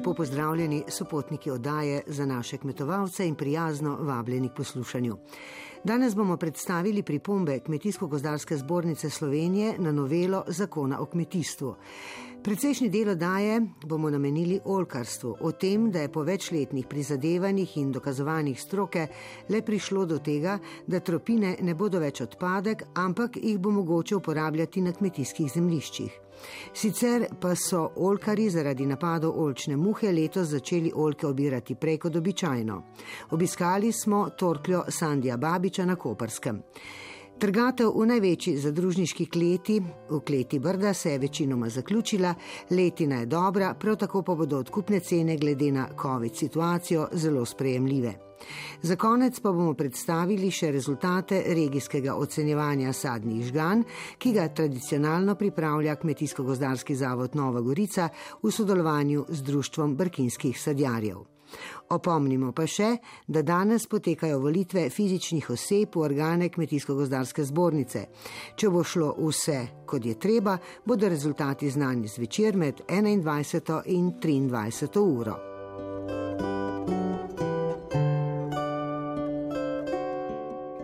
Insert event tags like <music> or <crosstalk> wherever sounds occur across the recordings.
lepo pozdravljeni sopotniki oddaje za naše kmetovalce in prijazno vabljeni k poslušanju. Danes bomo predstavili pripombe Kmetijsko-gozdarske zbornice Slovenije na novelo zakona o kmetijstvu. Precejšnji del oddaje bomo namenili olkarstvu, o tem, da je po večletnih prizadevanjih in dokazovanjih stroke le prišlo do tega, da tropine ne bodo več odpadek, ampak jih bo mogoče uporabljati na kmetijskih zemliščih. Sicer pa so olkari zaradi napadov olčne muhe letos začeli olke obirati prej kot običajno. Obiskali smo torkljo Sandija Babiča na Koperskem. Trgatev v največji zadružniški kleti, v kleti Brda, se je večinoma zaključila, letina je dobra, prav tako pa bodo odkupne cene glede na COVID situacijo zelo sprejemljive. Za konec pa bomo predstavili še rezultate regijskega ocenjevanja sadnih žgan, ki ga tradicionalno pripravlja Kmetijsko-gozdarski zavod Nova Gorica v sodelovanju z Društvom brkinskih sadjarjev. Opomnimo pa še, da danes potekajo volitve fizičnih oseb v organe Kmetijsko-gozdarske zbornice. Če bo šlo vse, kot je treba, bodo rezultati znani zvečer med 21. in 23. uro.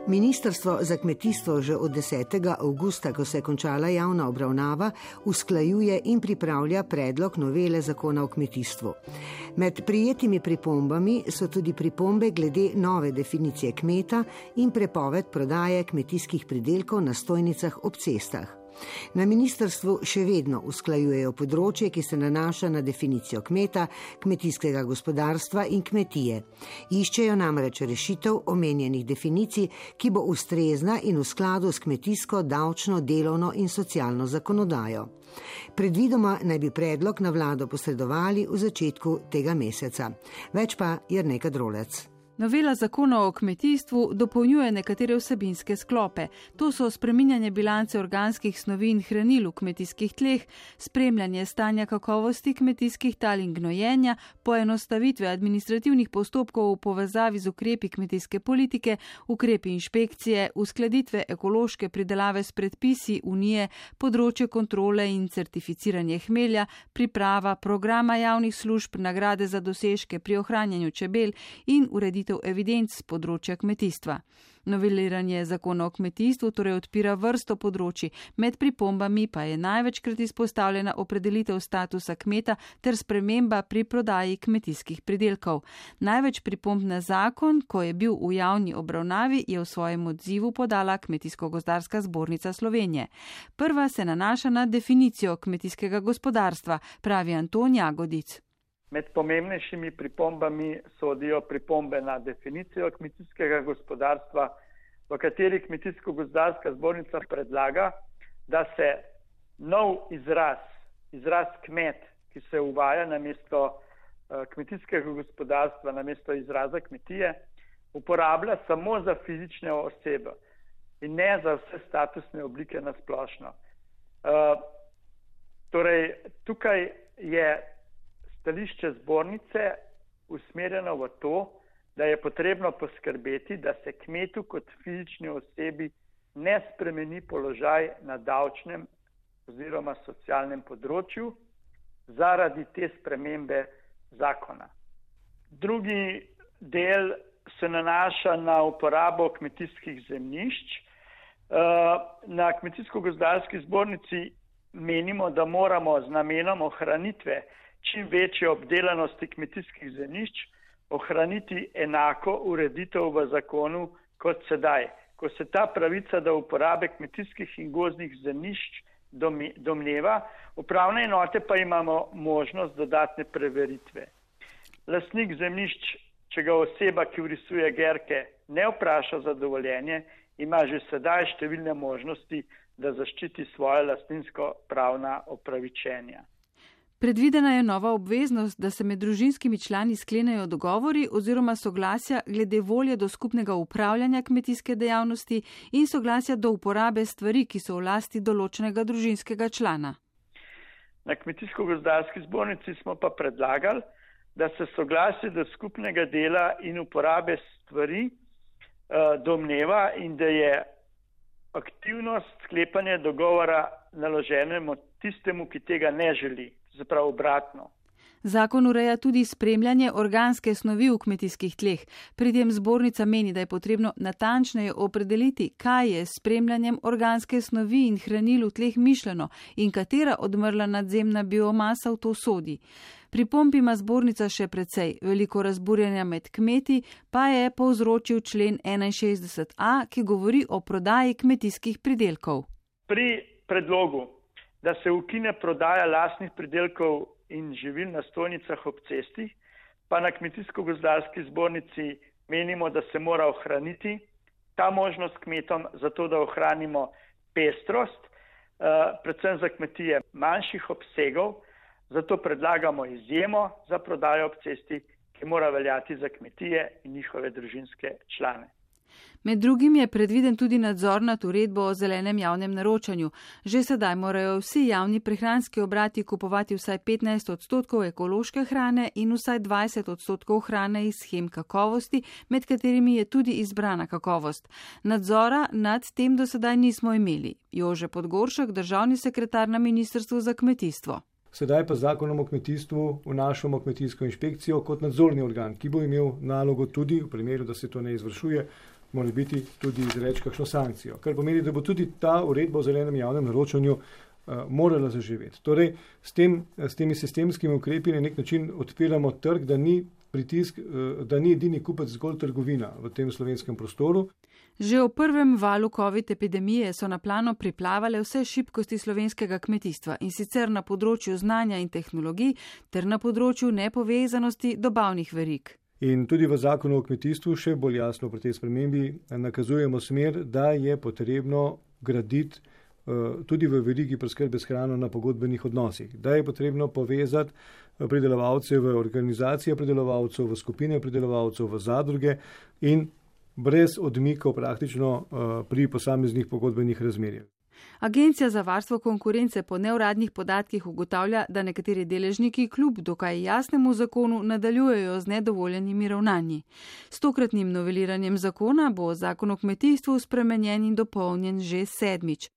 Ministrstvo za kmetijstvo že od 10. avgusta, ko se je končala javna obravnava, usklajuje in pripravlja predlog novele zakona o kmetijstvu. Med prijetimi pripombami so tudi pripombe glede nove definicije kmeta in prepoved prodaje kmetijskih pridelkov na stojnicah ob cestah. Na ministrstvu še vedno usklajujejo področje, ki se nanaša na definicijo kmeta, kmetijskega gospodarstva in kmetije. Iščejo namreč rešitev omenjenih definicij, ki bo ustrezna in v skladu s kmetijsko, davčno, delovno in socialno zakonodajo. Predvidoma naj bi predlog na vlado posredovali v začetku tega meseca. Več pa je nekaj drolec. Novela zakona o kmetijstvu dopolnjuje nekatere vsebinske sklope. To so spreminjanje bilance organskih snovi in hranil v kmetijskih tleh, spremljanje stanja kakovosti kmetijskih tal in gnojenja, poenostavitve administrativnih postopkov v povezavi z ukrepi kmetijske politike, ukrepi inšpekcije, uskladitve ekološke pridelave s predpisi unije, področje kontrole in certificiranje hmelja, priprava programa javnih služb, nagrade za dosežke pri ohranjanju čebel in ureditev ureditev evidenc z področja kmetijstva. Noveliranje zakona o kmetijstvu torej odpira vrsto področji, med pripombami pa je največkrat izpostavljena opredelitev statusa kmeta ter sprememba pri prodaji kmetijskih pridelkov. Največ pripomb na zakon, ko je bil v javni obravnavi, je v svojem odzivu podala Kmetijsko-gozdarska zbornica Slovenije. Prva se nanaša na definicijo kmetijskega gospodarstva, pravi Antonija Godic. Med pomembnejšimi pripombami sodijo pripombe na definicijo kmetijskega gospodarstva, v kateri kmetijsko-gozdarska zbornica predlaga, da se nov izraz, izraz kmet, ki se uvaja na mesto eh, kmetijskega gospodarstva, na mesto izraza kmetije, uporablja samo za fizične osebe in ne za vse statusne oblike na splošno. Uh, torej, tukaj je stališče zbornice usmerjeno v to, da je potrebno poskrbeti, da se kmetu kot fizični osebi ne spremeni položaj na davčnem oziroma socialnem področju zaradi te spremembe zakona. Drugi del se nanaša na uporabo kmetijskih zemljišč. Eh, na kmetijsko-gozdarski zbornici menimo, da moramo z namenom ohranitve čim večje obdelanosti kmetijskih zemljišč, ohraniti enako ureditev v zakonu kot sedaj, ko se ta pravica do uporabe kmetijskih in gozdnih zemljišč domneva, upravne enote pa imamo možnost dodatne preveritve. Lasnik zemljišč, če ga oseba, ki urisuje gerke, ne vpraša za dovoljenje, ima že sedaj številne možnosti, da zaščiti svoje lastninsko pravna opravičenja. Predvidena je nova obveznost, da se med družinskimi člani sklenejo dogovori oziroma soglasja glede volje do skupnega upravljanja kmetijske dejavnosti in soglasja do uporabe stvari, ki so v lasti določenega družinskega člana. Na kmetijsko-gozdarski zbornici smo pa predlagali, da se soglasje do skupnega dela in uporabe stvari uh, domneva in da je aktivnost sklepanja dogovora naloženemu tistemu, ki tega ne želi zapravo obratno. Zakon ureja tudi spremljanje organske snovi v kmetijskih tleh. Pri tem zbornica meni, da je potrebno natančneje opredeliti, kaj je s spremljanjem organske snovi in hranil v tleh mišljeno in katera odmrla nadzemna biomasa v to sodi. Pri pompi ima zbornica še precej veliko razburjenja med kmeti, pa je povzročil člen 61a, ki govori o prodaji kmetijskih pridelkov. Pri predlogu, da se ukine prodaja lasnih pridelkov in živil na stojnicah ob cesti, pa na kmetijsko-gozdarski zbornici menimo, da se mora ohraniti ta možnost kmetom, zato da ohranimo pestrost, eh, predvsem za kmetije manjših obsegov, Zato predlagamo izjemo za prodajo ob cesti, ki mora veljati za kmetije in njihove družinske člane. Med drugim je predviden tudi nadzor nad uredbo o zelenem javnem naročanju. Že sedaj morajo vsi javni prehranski obrati kupovati vsaj 15 odstotkov ekološke hrane in vsaj 20 odstotkov hrane iz schem kakovosti, med katerimi je tudi izbrana kakovost. Nadzora nad tem do sedaj nismo imeli. Jože Podgoršek, državni sekretar na Ministrstvu za kmetijstvo. Sedaj pa zakonom o kmetijstvu vnašamo kmetijsko inšpekcijo kot nadzorni organ, ki bo imel nalogo tudi v primeru, da se to ne izvršuje, mora biti tudi izreč kakšno sankcijo. Kar pomeni, da bo tudi ta uredba o zelenem javnem naročanju uh, morala zaživeti. Torej, s, tem, s temi sistemskimi ukrepi na nek način odpiramo trg, da ni pritisk, uh, da ni edini kupec zgolj trgovina v tem slovenskem prostoru. Že v prvem valu COVID epidemije so na plano priplavale vse šibkosti slovenskega kmetijstva in sicer na področju znanja in tehnologij ter na področju nepovezanosti dobavnih verik. In tudi v zakonu o kmetijstvu še bolj jasno pri tej spremembi nakazujemo smer, da je potrebno graditi uh, tudi v verigi preskrbe s hrano na pogodbenih odnosih, da je potrebno povezati eh, pridelovalce v organizacije pridelovalcev, v skupine pridelovalcev, v zadruge in brez odmikov praktično uh, pri posameznih pogodbenih razmerjih. Agencija za varstvo konkurence po neuradnih podatkih ugotavlja, da nekateri deležniki kljub dokaj jasnemu zakonu nadaljujejo z nedovoljenimi ravnanji. S tokratnim noveliranjem zakona bo zakon o kmetijstvu spremenjen in dopolnjen že sedmič.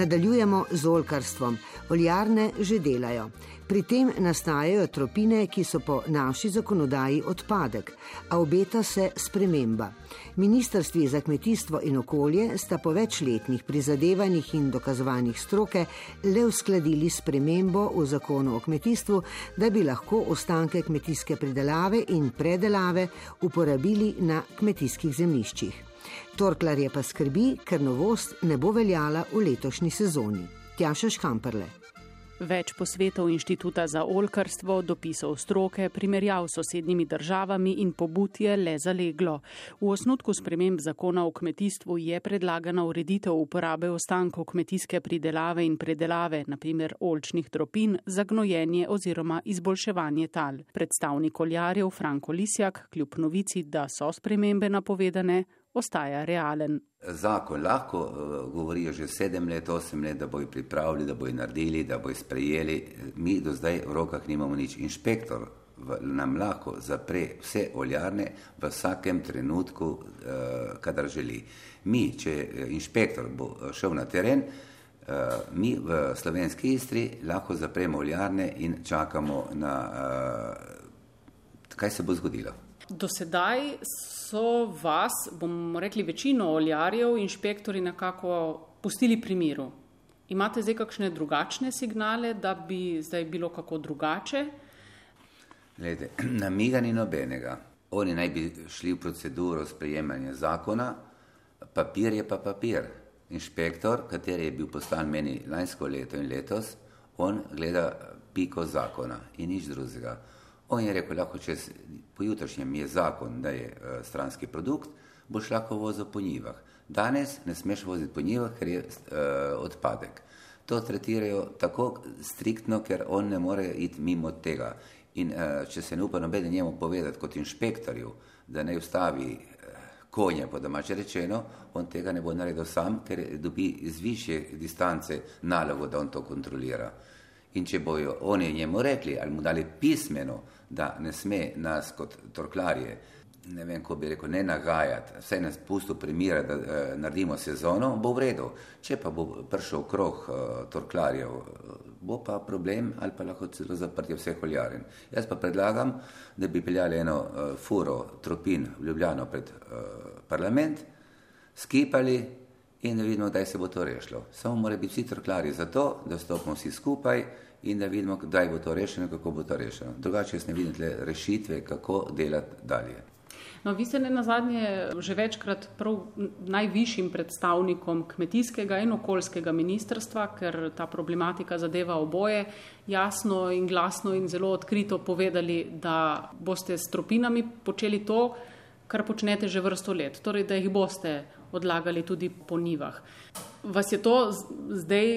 Nadaljujemo z olkarstvom. Oljarne že delajo. Pri tem nastajajo tropine, ki so po naši zakonodaji odpadek, a obeta se sprememba. Ministrstvi za kmetijstvo in okolje sta po večletnih prizadevanjih in dokazovanjih stroke le uskladili spremembo v zakonu o kmetijstvu, da bi lahko ostanke kmetijske pridelave in predelave uporabili na kmetijskih zemljiščih. Torklarje pa skrbi, ker novost ne bo veljala v letošnji sezoni. Tjaša Škamperle. Več posvetov inštituta za olkarstvo, dopisov stroke, primerjav s sosednjimi državami in pobud je le zaleglo. V osnutku sprememb zakona o kmetijstvu je predlagana ureditev uporabe ostankov kmetijske pridelave in predelave, naprimer olčnih tropin, za gnojenje oziroma izboljševanje tal. Predstavnik oljarjev Franko Lisjak, kljub novici, da so spremembe napovedane, ostaja realen. Zakon lahko uh, govorijo že sedem let, osem let, da bojo pripravili, da bojo naredili, da bojo sprejeli. Mi do zdaj v rokah nimamo nič. Inšpektor v, nam lahko zapre vse oljarne v vsakem trenutku, uh, kadar želi. Mi, če inšpektor bo šel na teren, uh, mi v slovenski istri lahko zapremo oljarne in čakamo na, uh, kaj se bo zgodilo. Do sedaj so vas, bomo rekli, večino oljarjev, inšpektori nekako pustili pri miru. Imate zdaj kakšne drugačne signale, da bi zdaj bilo kako drugače? Glede, <clears throat> namiga ni nobenega. Oni naj bi šli v proceduro sprejemanja zakona, papir je pa papir. Inšpektor, kateri je bil poslan meni lansko leto in letos, on gleda piko zakona in nič drugega. On je rekel, lahko čez pojutrišnjem je zakon, da je uh, stranski produkt, boš lahko vozil po njivah. Danes ne smeš voziti po njivah, ker je uh, odpadek. to tretirajo tako striktno, ker on ne more iti mimo tega. In uh, če se ne upa noben njemu povedati kot inšpektorju, da ne ustavi uh, konje, po domače rečeno, on tega ne bo naredil sam, ker dobi iz više distance nalogo, da on to kontrolira. In če bojo oni njemu rekli ali mu dali pismeno, da ne sme nas kot torklarje ne vem, ko bi rekel, ne nagajati, vse nas pusto primira, da eh, naredimo sezono, bo v redu. Če pa bo prišel krog eh, torklarjev, bo pa problem ali pa lahko celo zaprtje vseh oljaren. Jaz pa predlagam, da bi peljali eno eh, furo tropin v Ljubljano pred eh, parlament, skipali in da vidimo, kdaj se bo to rešilo. Samo mora biti vsi torklarji za to, da stopimo vsi skupaj in da vidimo, kdaj bo to rešeno, kako bo to rešeno. Drugače jaz ne vidim rešitve, kako delati dalje. No, vi ste ne na zadnje že večkrat prav najvišjim predstavnikom kmetijskega in okoljskega ministrstva, ker ta problematika zadeva oboje, jasno in glasno in zelo odkrito povedali, da boste s tropinami počeli to, kar počnete že vrsto let, torej da jih boste odlagali tudi po nivah. Vas je to zdaj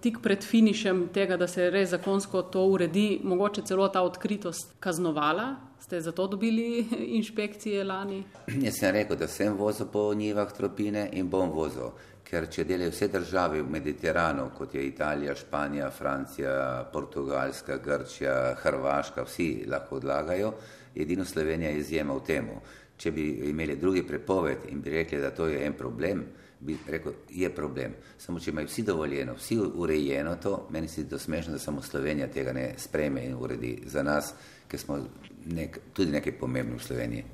tik pred finišem tega, da se res zakonsko to uredi, mogoče celo ta odkritost kaznovala? Ste zato dobili <laughs> inšpekcije lani? Jaz sem rekel, da sem vozil po njivah tropine in bom vozil. Ker če delajo vse države v Mediteranu, kot je Italija, Španija, Francija, Portugalska, Grčija, Hrvaška, vsi lahko odlagajo, edino Slovenija je izjema v tem. Če bi imeli drugi prepoved in bi rekli, da to je en problem, bi rekel, je problem. Samo če imajo vsi dovoljeno, vsi urejeno to, meni se to smešno, da samo Slovenija tega ne spreme in uredi za nas, ker smo nek, tudi nekaj pomembni v Sloveniji.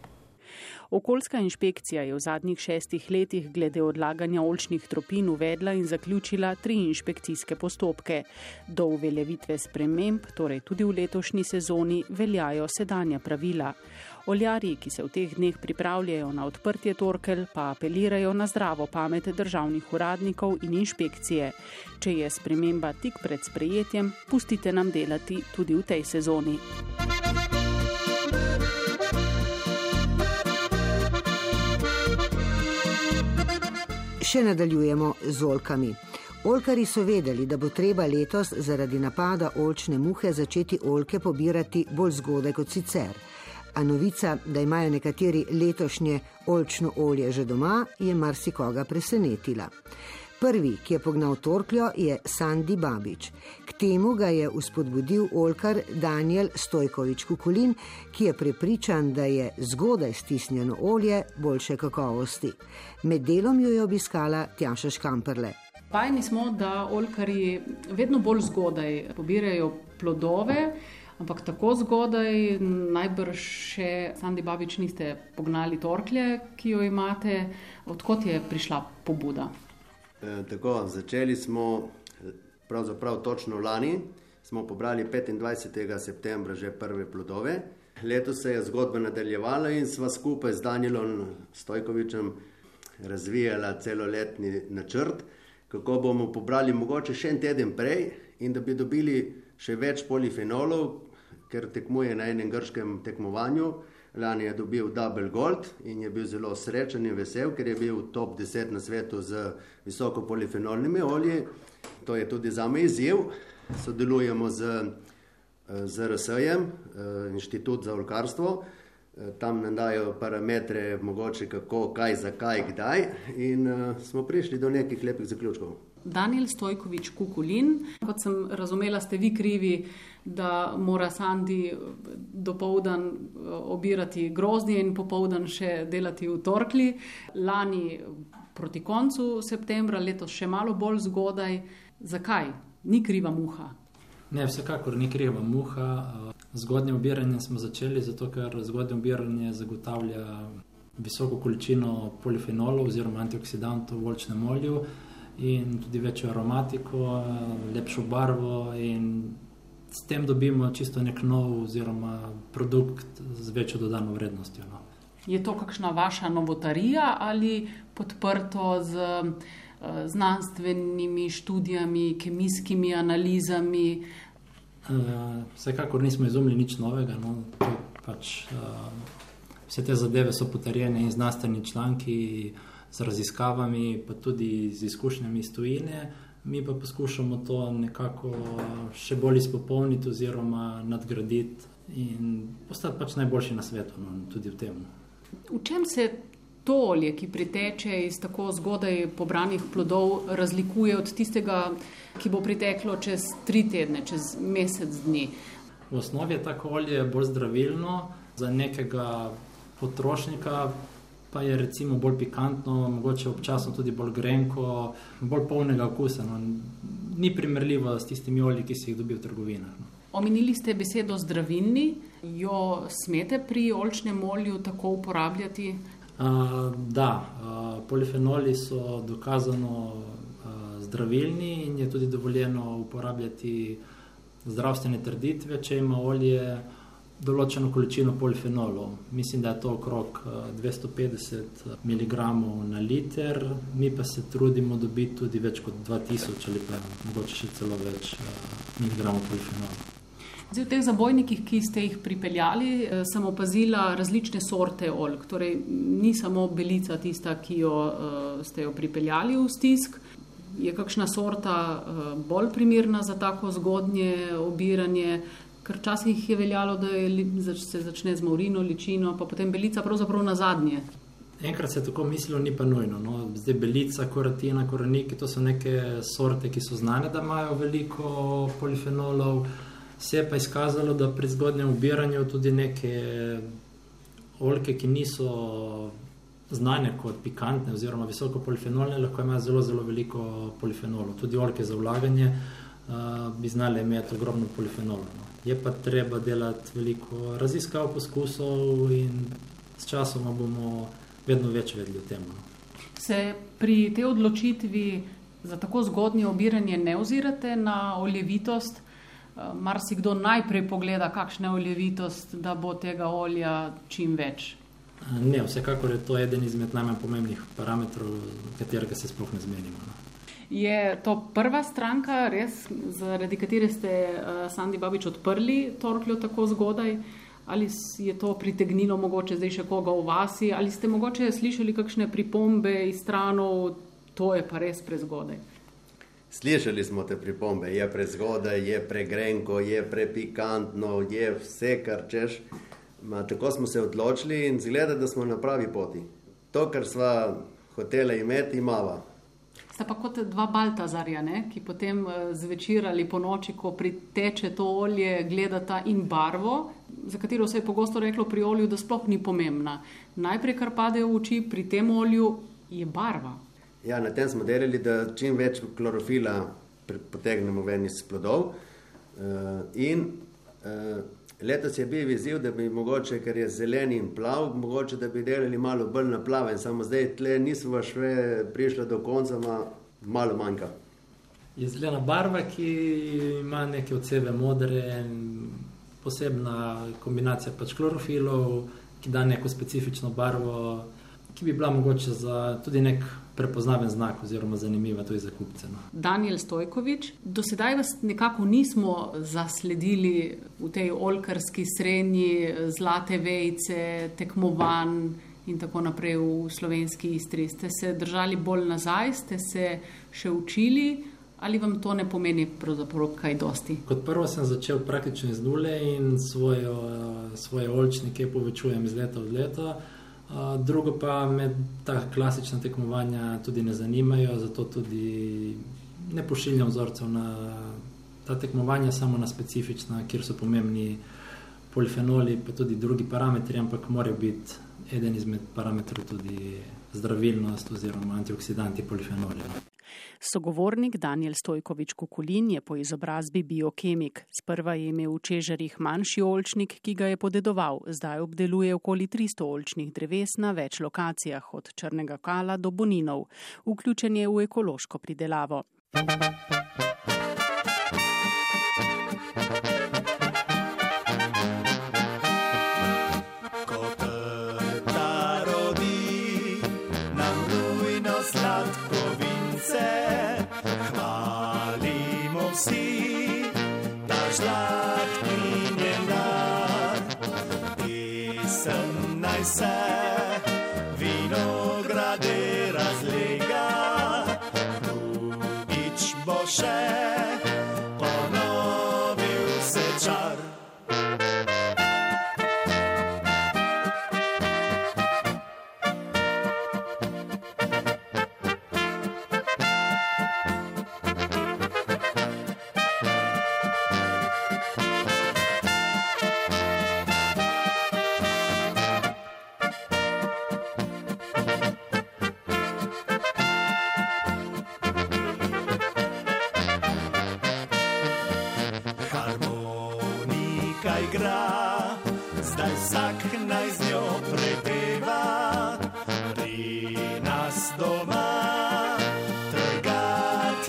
Okoljska inšpekcija je v zadnjih šestih letih glede odlaganja olčnih tropin uvedla in zaključila tri inšpekcijske postopke. Do uveljavitve sprememb, torej tudi v letošnji sezoni, veljajo sedanja pravila. Oljarji, ki se v teh dneh pripravljajo na odprtje torkel, pa apelirajo na zdravo pamet državnih uradnikov in inšpekcije. Če je sprememba tik pred sprejetjem, pustite nam delati tudi v tej sezoni. Še nadaljujemo z olkami. Olkari so vedeli, da bo treba letos zaradi napada olčne muhe začeti olke pobirati bolj zgodaj kot sicer a novica, da imajo nekateri letošnje olčno olje že doma, je marsikoga presenetila. Prvi, ki je pognal torkljo, je Sandy Babič. K temu ga je uspodbudil olkar Daniel Stojkovič Kukulin, ki je prepričan, da je zgodaj stisnjeno olje boljše kakovosti. Med delom jo je obiskala Tjaša Škamperle. Pajni smo, da olkari vedno bolj zgodaj pobirajo plodove. Ampak tako zgodaj, najbrž še Sandy Babič niste pognali torklje, ki jo imate. Odkot je prišla pobuda? E, tako, začeli smo pravzaprav točno lani. Smo pobrali 25. septembra že prve plodove. Letos se je zgodba nadaljevala in sva skupaj z Danielom Stojkovičem razvijala celoletni načrt, kako bomo pobrali mogoče še en teden prej in da bi dobili še več polifenolov, ker tekmuje na enem grškem tekmovanju. Lani je dobil Double Gold in je bil zelo srečen in vesel, ker je bil top 10 na svetu z visoko polifenolnimi olji. To je tudi za me izziv. Sodelujemo z, z RSE-jem, Inštitut za olkarstvo. Tam nam dajo parametre, mogoče kako, kaj, zakaj, kdaj, in uh, smo prišli do nekih lepih zaključkov. Daniel Stojkovič Kukulin, kot sem razumela, ste vi krivi da mora Sandi dopoldan eh, obirati grozdje in popoldan še delati v torkli. Lani proti koncu septembra, letos še malo bolj zgodaj. Zakaj? Ni kriva muha. Ne, vsekakor ni kriva muha. Zgodnje obiranje smo začeli zato, ker zgodnje obiranje zagotavlja visoko količino polifenolov oziroma antioksidantov v volčnem olju in tudi večjo aromatiko, lepšo barvo in s tem dobimo čisto nek nov oziroma produkt z večjo dodano vrednostjo. No. Je to kakšna vaša novotarija ali podprto z uh, znanstvenimi študijami, kemijskimi analizami? Uh, vsekakor nismo izumili nič novega. No. Pač, uh, vse te zadeve so potrjene in znanstveni članki z raziskavami, pa tudi z izkušnjami iz tujine. mi pa poskušamo to nekako še bolj izpopolniti oziroma nadgraditi in postati pač najboljši na svetu, no, tudi v tem. V čem se to olje, ki priteče iz tako zgodaj pobranih plodov, razlikuje od tistega, ki bo priteklo čez tri tedne, čez mesec dni? V osnovi je tako olje bolj zdravilno za nekega potrošnika. Pa je recimo bolj pikantno, mogoče občasno tudi bolj grenko, bolj polnega okusa. No. Ni primerljivo s tistimi olji, ki si jih dobil v trgovinah. No. Omenili ste besedo zdravilni, jo smete pri olčnem olju tako uporabljati? Uh, da, uh, polifenoli so dokazano uh, zdravilni in je tudi dovoljeno uporabljati zdravstvene trditve, če ima olje določeno količino polifenolov. Mislim, da je to okrog 250 mg na liter, mi pa se trudimo dobiti tudi več kot 2000 ali pa mogoče še celo več miligramov polifenolov. Zdaj, v teh zabojnikih, ki ste jih pripeljali, sem opazila različne sorte olk. Torej, ni samo belica tista, ki jo ste jo pripeljali v stisk. Je kakšna sorta bolj primerna za tako zgodnje obiranje, Ker včasih je veljalo, da je, se začne z Maurino, ličino, pa potem belica, pravzaprav na zadnje. Enkrat se je tako mislilo, ni pa nujno. No. Zdaj belica, koratina, koreniki, to so neke sorte, ki so znane, da imajo veliko polifenolov. Se je pa izkazalo, da pri zgodnjem ubiranju tudi neke olke, ki niso znane kot pikantne oziroma visoko polifenolne, lahko imajo zelo, zelo veliko polifenolov. Tudi olke za vlaganje uh, bi znale imeti ogromno polifenolov. No je pa treba delati veliko raziskav, poskusov in s časom bomo vedno več vedeli o tem. No. Se pri tej odločitvi za tako zgodnje obiranje ne ozirate na oljevitost? Eh, Mar si kdo najprej pogleda, kakšna je oljevitost, da bo tega olja čim več? Ne, vsekakor je to eden izmed najmanj pomembnih parametrov, katerega se sploh ne zmenimo. No. Je to prva stranka, res, zaradi katere ste uh, Sandy Babič odprli Torkljo tako zgodaj? Ali je to pritegnilo mogoče zdaj še koga v vasi, ali ste mogoče slišali kakšne pripombe iz stranov, to je pa res prezgodaj? Slišali smo te pripombe, je prezgodaj, je pregrenko, je prepikantno, je vse, kar češ. Ma, tako smo se odločili in zgleda, da smo na pravi poti. To, kar smo hoteli imeti, imamo. Sta pa kot dva Baltazarja, ne? ki potem eh, zvečer ali po noči, ko priteče to olje, gledata in barvo, za katero se je pogosto reklo pri olju, da sploh ni pomembna. Najprej, kar pade v oči pri tem olju, je barva. Ja, na tem smo delali, da čim več klorofila potegnemo ven iz plodov. Uh, in uh, Letos je bil izziv, da bi mogoče, ker je zelen in plav, mogoče da bi delali malo bolj na plaven, samo zdaj tle nismo še prišli do konca, ma malo manjka. Je zelena barva, ki ima neke od sebe modre, posebna kombinacija pač klorofilov, ki da neko specifično barvo, ki bi bila mogoče za tudi nek prepoznaven znak oziroma zanimiva tudi za kupce. No. Daniel Stojkovič, do sedaj vas nekako nismo zasledili v tej olkarski srednji zlate vejce, tekmovanj in tako naprej v slovenski istri. Ste se držali bolj nazaj, ste se še učili ali vam to ne pomeni pravzaprav kaj dosti? Kot prvo sem začel praktično iz nule in svojo, svoje olčnike povečujem iz leta v leto drugo pa me ta klasična tekmovanja tudi ne zanimajo, zato tudi ne pošiljam vzorcev na ta tekmovanja, samo na specifična, kjer so pomembni polifenoli, pa tudi drugi parametri, ampak morajo biti eden izmed parametrov tudi zdravilnost oziroma antioksidanti polifenoli. Sogovornik Daniel Stojkovič Kukulin je po izobrazbi biokemik. Sprva je imel v čežarjih manjši olčnik, ki ga je podedoval. Zdaj obdeluje okoli 300 olčnih dreves na več lokacijah, od Črnega kala do Boninov. Vključen je v ekološko pridelavo. Se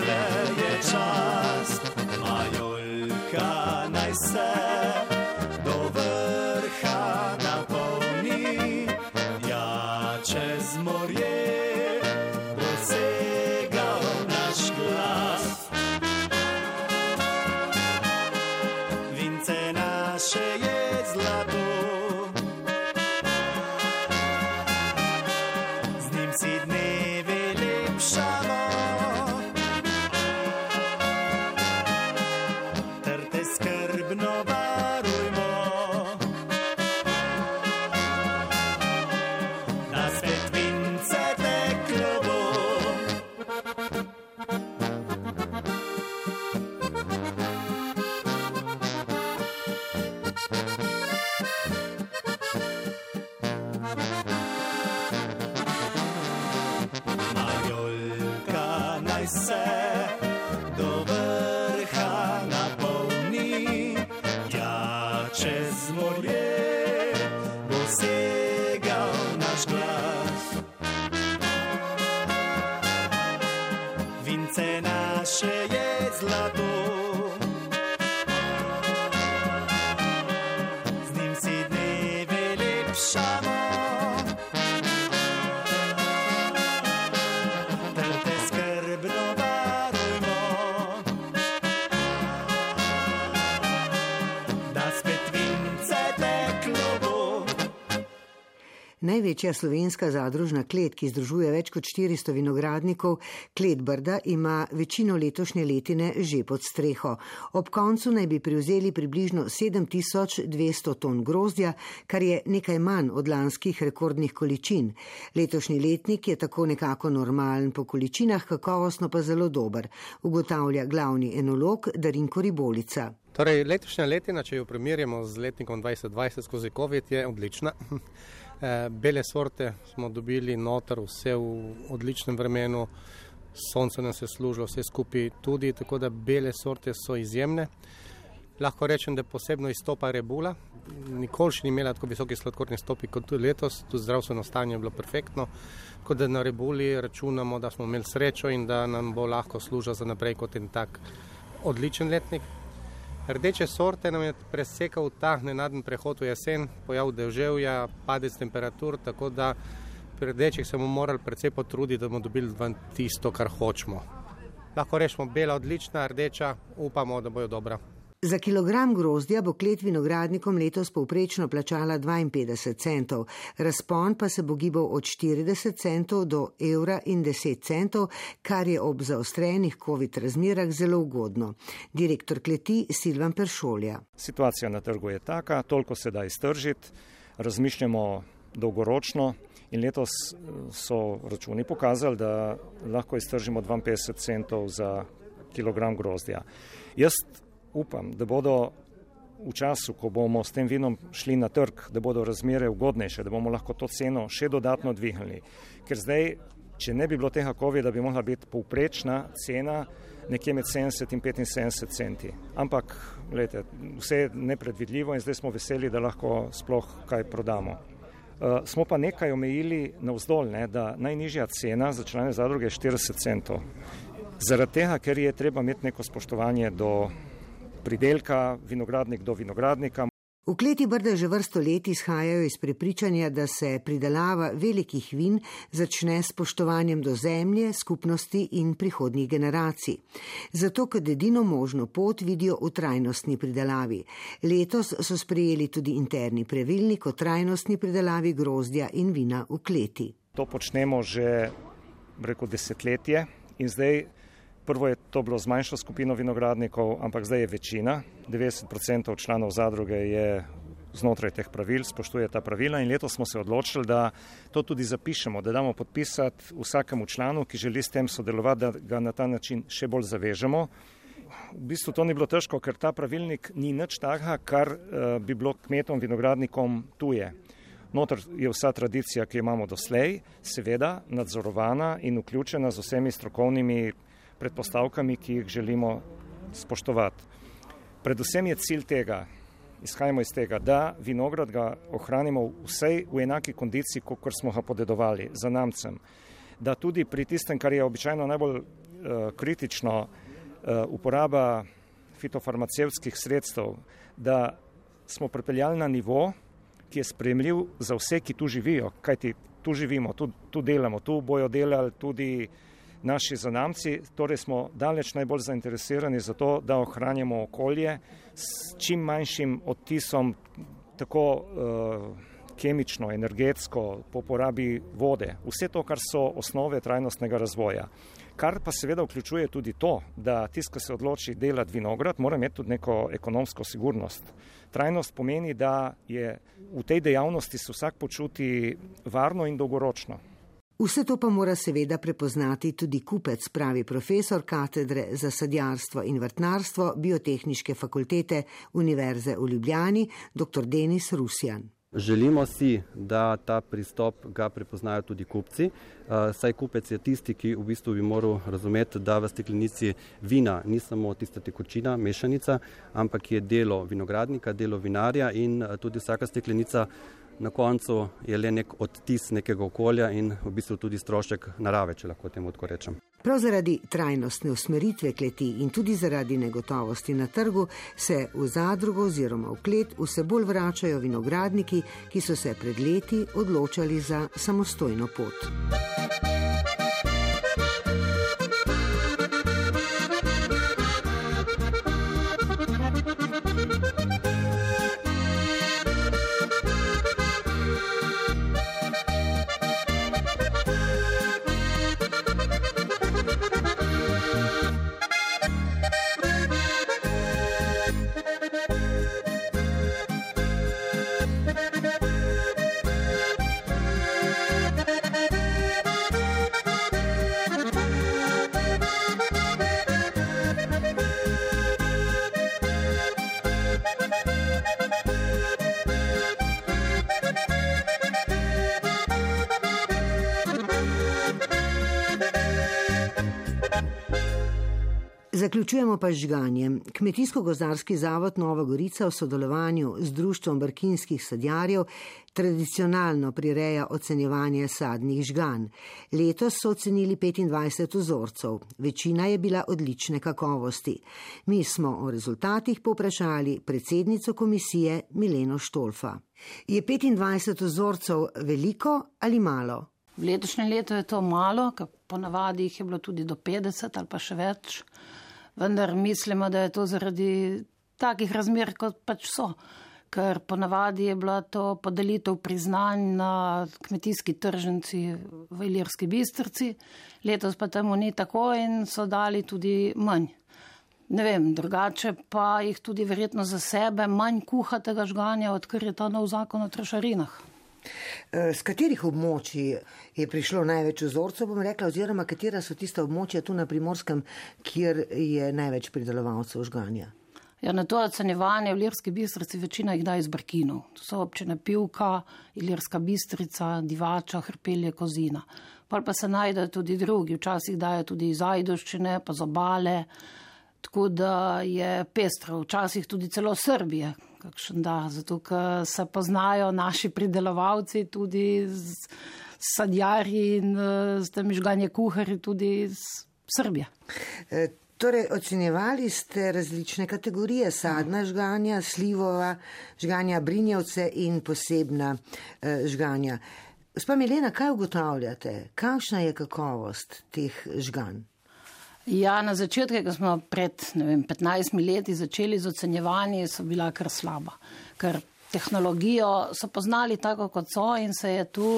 Najstaje czas, Majolka, najstaje čez morje. Največja slovenska zadružna klet, ki združuje več kot 400 vinogradnikov, klet Brda, ima večino letošnje letine že pod streho. Ob koncu naj bi prevzeli približno 7200 ton grozdja, kar je nekaj manj od lanskih rekordnih količin. Letošnji letnik je tako nekako normalen po količinah, kakovostno pa zelo dober, ugotavlja glavni enolog Darinko Ribolica. Torej, letošnja letina, če jo primerjamo z letnikom 2020 skozi COVID, je odlična. <laughs> Eh, bele sorte smo dobili noter, vse v odličnem vremenu, sonce nas je služilo, vse skupaj tudi, tako da bele sorte so izjemne. Lahko rečem, da posebno izstopa rebula. Nikoli še ni imela tako visoke sladkorne stopi kot tudi letos, tudi zdravstveno stanje je bilo perfektno. Tako da na rebuli računamo, da smo imeli srečo in da nam bo lahko služila za naprej kot en tak odličen letnik. Rdeče sorte nam je presekal ta nenaden prehod v jesen, pojav deževja, padec temperatur, tako da pri rdečih se bomo morali precej potruditi, da bomo dobili tisto, kar hočemo. Lahko rečemo, bela odlična, rdeča, upamo, da bojo dobra. Za kilogram grozdja bo klet vinogradnikom letos povprečno plačala 52 centov, razpon pa se bo gibal od 40 centov do evra in 10 centov, kar je ob zaostrenih COVID razmerah zelo ugodno. Direktor kleti Silvan Peršolja. Situacija na trgu je taka, toliko se da iztržiti, razmišljamo dolgoročno. In letos eh, so računi pokazali, da lahko iztržimo 52 centov za kilogram grozdja. Jaz upam, da bodo v času, ko bomo s tem vinom šli na trg, da bodo razmere ugodnejše, da bomo lahko to ceno še dodatno dvignili. Ker zdaj, če ne bi bilo tega COVID, da bi mogla biti povprečna cena nekje med 70 in 75 centi. Ampak, gledajte, vse je nepredvidljivo in zdaj smo veseli, da lahko sploh kaj prodamo. Uh, smo pa nekaj omejili na vzdolj, ne, da najnižja cena za člane zadruge je 40 centov. Zaradi tega, ker je treba imeti neko spoštovanje do pridelka, vinogradnik do vinogradnika. V kleti Brda že vrsto let izhajajo iz prepričanja, da se pridelava velikih vin začne s spoštovanjem do zemlje, skupnosti in prihodnjih generacij. Zato, ker edino možno pot vidijo v trajnostni pridelavi. Letos so sprejeli tudi interni pravilnik o trajnostni pridelavi grozdja in vina v kleti. To počnemo že preko desetletje in zdaj Prvo je to bilo z manjšo skupino vinogradnikov, ampak zdaj je večina, 90% članov zadruge je znotraj teh pravil, spoštuje ta pravila in letos smo se odločili, da to tudi zapišemo, da damo podpisati vsakemu članu, ki želi s tem sodelovati, da ga na ta način še bolj zavežemo. V bistvu to ni bilo težko, ker ta pravilnik ni nič takega, kar uh, bi bilo kmetom, vinogradnikom tuje. Notr je vsa tradicija, ki jo imamo doslej, seveda nadzorovana in vključena z vsemi strokovnimi predpostavkami, ki jih želimo spoštovati. Predvsem je cilj tega, izhajamo iz tega, da vinograd ga ohranimo vsej v enaki kondiciji, kot smo ga podedovali za namcem. Da tudi pri tistem, kar je običajno najbolj uh, kritično, uh, uporaba fitofarmacevskih sredstev, da smo pripeljali na nivo, ki je spremljiv za vse, ki tu živijo, kajti tu živimo, tu, tu delamo, tu bojo delali tudi uh, naši zanamci, torej smo daleč najbolj zainteresirani za to, da ohranjamo okolje s čim manjšim odtisom, tako uh, kemično, energetsko, po porabi vode, vse to, kar so osnove trajnostnega razvoja. Kar pa seveda vključuje tudi to, da tisti, ki se odloči delati vinograd, mora imeti tudi neko ekonomsko sigurnost. Trajnost pomeni, da je v tej dejavnosti se vsak počuti varno in dolgoročno. Vse to pa mora seveda prepoznati tudi kupec, pravi profesor katedre za sadjarstvo in vrtnarstvo Biotehničke fakultete Univerze v Ljubljani, dr. Denis Rusjan. Želimo si, da ta pristop ga prepoznajo tudi kupci. Saj kupec je tisti, ki v bistvu bi moral razumeti, da v steklenici vina ni samo tista tekočina, mešanica, ampak je delo vinogradnika, delo vinarja in tudi vsaka steklenica na koncu je le nek odtis nekega okolja in v bistvu tudi strošek narave, če lahko temu tako rečem. Prav zaradi trajnostne usmeritve kleti in tudi zaradi negotovosti na trgu se v zadrugo oziroma v klet vse bolj vračajo vinogradniki, ki so se pred leti odločali za samostojno pot. Zaključujemo pa žganjem. Kmetijsko-gozdarski zavod Nova Gorica v sodelovanju z Društvom brkinskih sadjarjev tradicionalno prireja ocenjevanje sadnih žgan. Letos so ocenili 25 vzorcev, večina je bila odlične kakovosti. Mi smo o rezultatih poprašali predsednico komisije Mileno Štolfa. Je 25 vzorcev veliko ali malo? V letošnjem letu je to malo, ponavadi jih je bilo tudi do 50 ali pa še več vendar mislimo, da je to zaradi takih razmer, kot pač so. Ker ponavadi je bila to podelitev priznanj na kmetijski tržnici v Ilirski bistrci, letos pa temu ni tako in so dali tudi manj. Ne vem, drugače pa jih tudi verjetno za sebe manj kuha tega žganja, odkar je ta nov zakon o trošarinah. Z eh, katerih območij je prišlo največ vzorcev, bom rekla, oziroma katera so tista območja tu na primorskem, kjer je največ pridelovalcev žganja? Ja, na to ocenjevanje v Lirski bistrici večina jih da iz Brkinov. To so občine Pivka, Ilirska bistrica, Divača, Hrpelje, Kozina. Pa pa se najdejo tudi drugi, včasih dajo tudi iz Ajdoščine, pa z obale, tako da je pestro, včasih tudi celo Srbije, kakšen da, zato ker se poznajo naši pridelovalci tudi z sadjarji in z temi žganje kuhari tudi iz Srbije. E, torej, ocenjevali ste različne kategorije, sadna žganja, slivova, žganja brinjevce in posebna e, žganja. Gospa Milena, kaj ugotavljate? Kakšna je kakovost teh žganj? Ja, na začetku, ko smo pred vem, 15 leti začeli z ocenjevanjem, so bila kar slaba. Ker tehnologijo so poznali tako, kot so in se je tu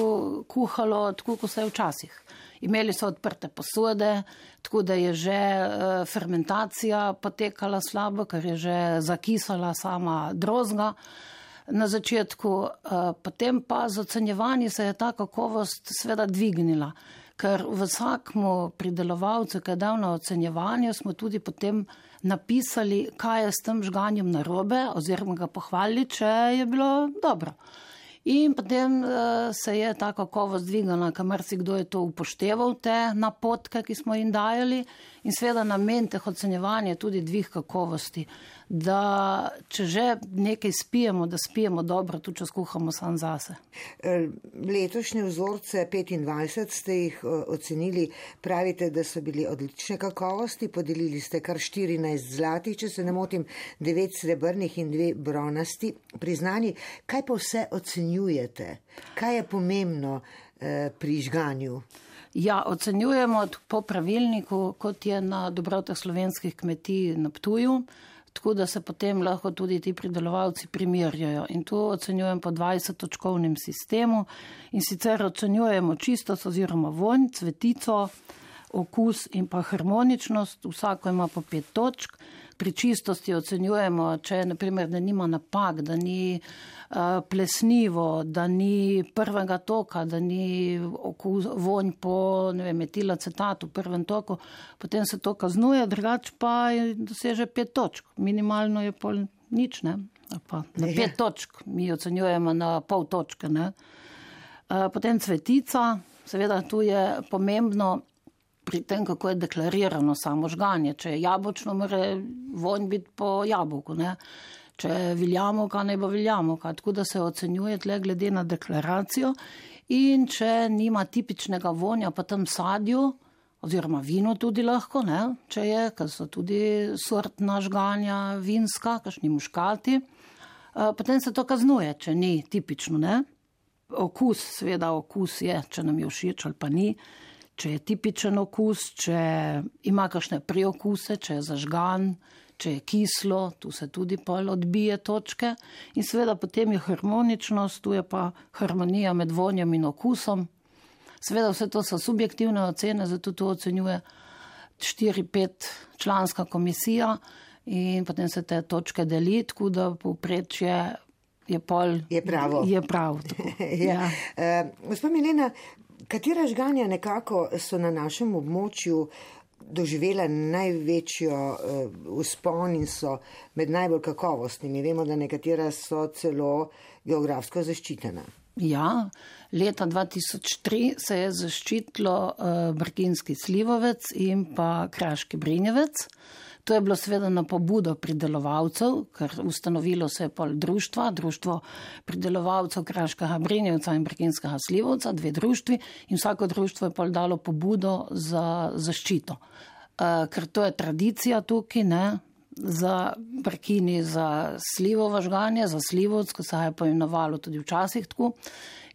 kuhalo, tako kot se je včasih. Imeli so odprte posode, tako da je že uh, fermentacija potekala slabo, ker je že zakisala sama drozga na začetku, uh, potem pa z ocenjevanjem se je ta kakovost sveda dvignila. Ker vsakmu pridelovalcu, ki je dal na ocenjevanje, smo tudi potem napisali, kaj je s tem žganjem narobe, oziroma ga pohvalili, če je bilo dobro. In potem uh, se je ta kakovost dvignila, kamor si kdo je to upošteval, te napotke, ki smo jim dajali. In seveda namen teh ocenjevanja je tudi dvig kakovosti. Da če že nekaj spijemo, da spijemo dobro, tudi če skuhamo sam zase. E, letošnje vzorce 25 ste jih e, ocenili, pravite, da so bili odlične kakovosti, podelili ste kar 14 zlatih, če se ne motim, 9 srebrnih in 2 bronasti. Priznani, kaj pa vse ocenjujete? Kaj je pomembno eh, pri žganju? Ja, ocenjujemo po pravilniku, kot je na dobrotah slovenskih kmetij na Ptuju, tako da se potem lahko tudi ti pridelovalci primerjajo. In tu ocenjujem po 20-točkovnem sistemu in sicer ocenjujemo čistost oziroma vonj, cvetico, okus in pa harmoničnost, vsako ima po pet točk. Pri čistosti ocenjujemo, če naprimer, da nima napak, da ni uh, plesnivo, da ni prvega toka, da ni okus, vonj po metilacetatu v prvem toku, potem se to kaznuje, drugače pa doseže pet točk. Minimalno je pol nič, ne? Pa na pet točk, mi ocenjujemo na pol točke. Uh, potem cvetica, seveda tu je pomembno pri tem, kako je deklarirano samo žganje. Če je jabolčno, mora vonj biti po jabolku. Ne? Če je viljamovka, ne bo viljamovka. Tako da se ocenjuje tle glede na deklaracijo. In če nima tipičnega vonja po tem sadju, oziroma vino tudi lahko, ne? če je, ker so tudi sortna žganja vinska, kašni muškati, eh, potem se to kaznuje, če ni tipično. Ne? Okus, seveda okus je, če nam je všeč ali pa ni če je tipičen okus, če ima kakšne priokuse, če je zažgan, če je kislo, tu se tudi pol odbije točke. In seveda potem je harmoničnost, tu je pa harmonija med vonjem in okusom. Seveda vse to so subjektivne ocene, zato to ocenjuje 4-5 članska komisija in potem se te točke deli, tako da povprečje je pol. Je pravo. Je prav. <laughs> ja. uh, Gospod Milena, Katera žganja nekako so na našem območju doživela največjo uspon uh, in so med najbolj kakovostnimi? Vemo, da nekatera so celo geografsko zaščitena. Ja, leta 2003 se je zaščitilo uh, Brginski slivovec in pa Kraški brinjevec. Uh, To je bilo seveda na pobudo pridelovalcev, ker ustanovilo se je pol društva, društvo pridelovalcev Kraškega Brinjevca in Brkinskega Slivovca, dve društvi in vsako društvo je pol dalo pobudo za zaščito. Uh, ker to je tradicija tukaj, ne, za Brkini, za slivovo žganje, za slivovc, ko se je poimenovalo tudi včasih tako.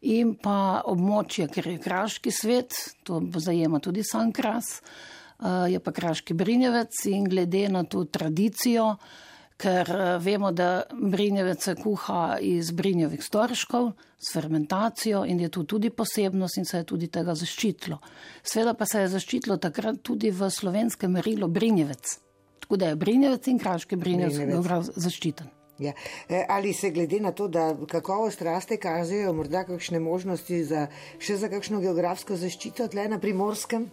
In pa območje, ker je kraški svet, to zajema tudi sam kras. Eh, je pa Kraški Brinjevec in glede na to tradicijo, ker eh, vemo, da Brinjevec se kuha iz Brinjevih storškov s fermentacijo in je tu tudi posebnost in se je tudi tega zaščitilo. Sveda pa se je zaščitilo takrat tudi v slovenskem merilu Brinjevec. Tako da je Brinjevec in Kraški Brinjevec zaščiten. Ja. E, ali se glede na to, da kakovost raste, kažejo morda kakšne možnosti za še za kakšno geografsko zaščito tle na primorskem?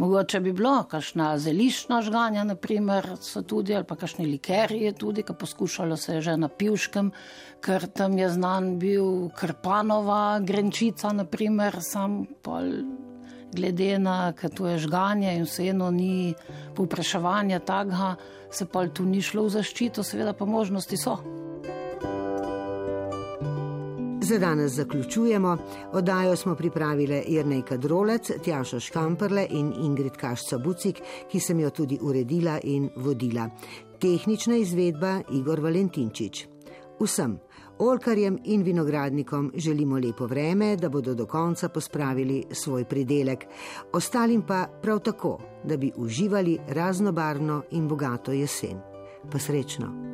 Mogoče bi bilo, kakšna zelišna žganja, naprimer, so tudi, ali pa kakšni likerji, tudi, ki poskušalo se že na pivškem, ker tam je znan bil krpanova grenčica, naprimer, sam pol. Glede na to, da je žganje in vseeno ni povpraševanja takega, se pa tu ni šlo v zaščito, seveda pa možnosti so. Za danes zaključujemo. Oddajo smo pripravile Jrnejka Drolec, Tjaša Škamperle in Ingrid Kašca Bucik, ki sem jo tudi uredila in vodila. Tehnična izvedba Igor Valentinčič. Vsem, olkarjem in vinogradnikom želimo lepo vreme, da bodo do konca pospravili svoj pridelek, ostalim pa prav tako, da bi uživali raznobarno in bogato jesen. Pa srečno!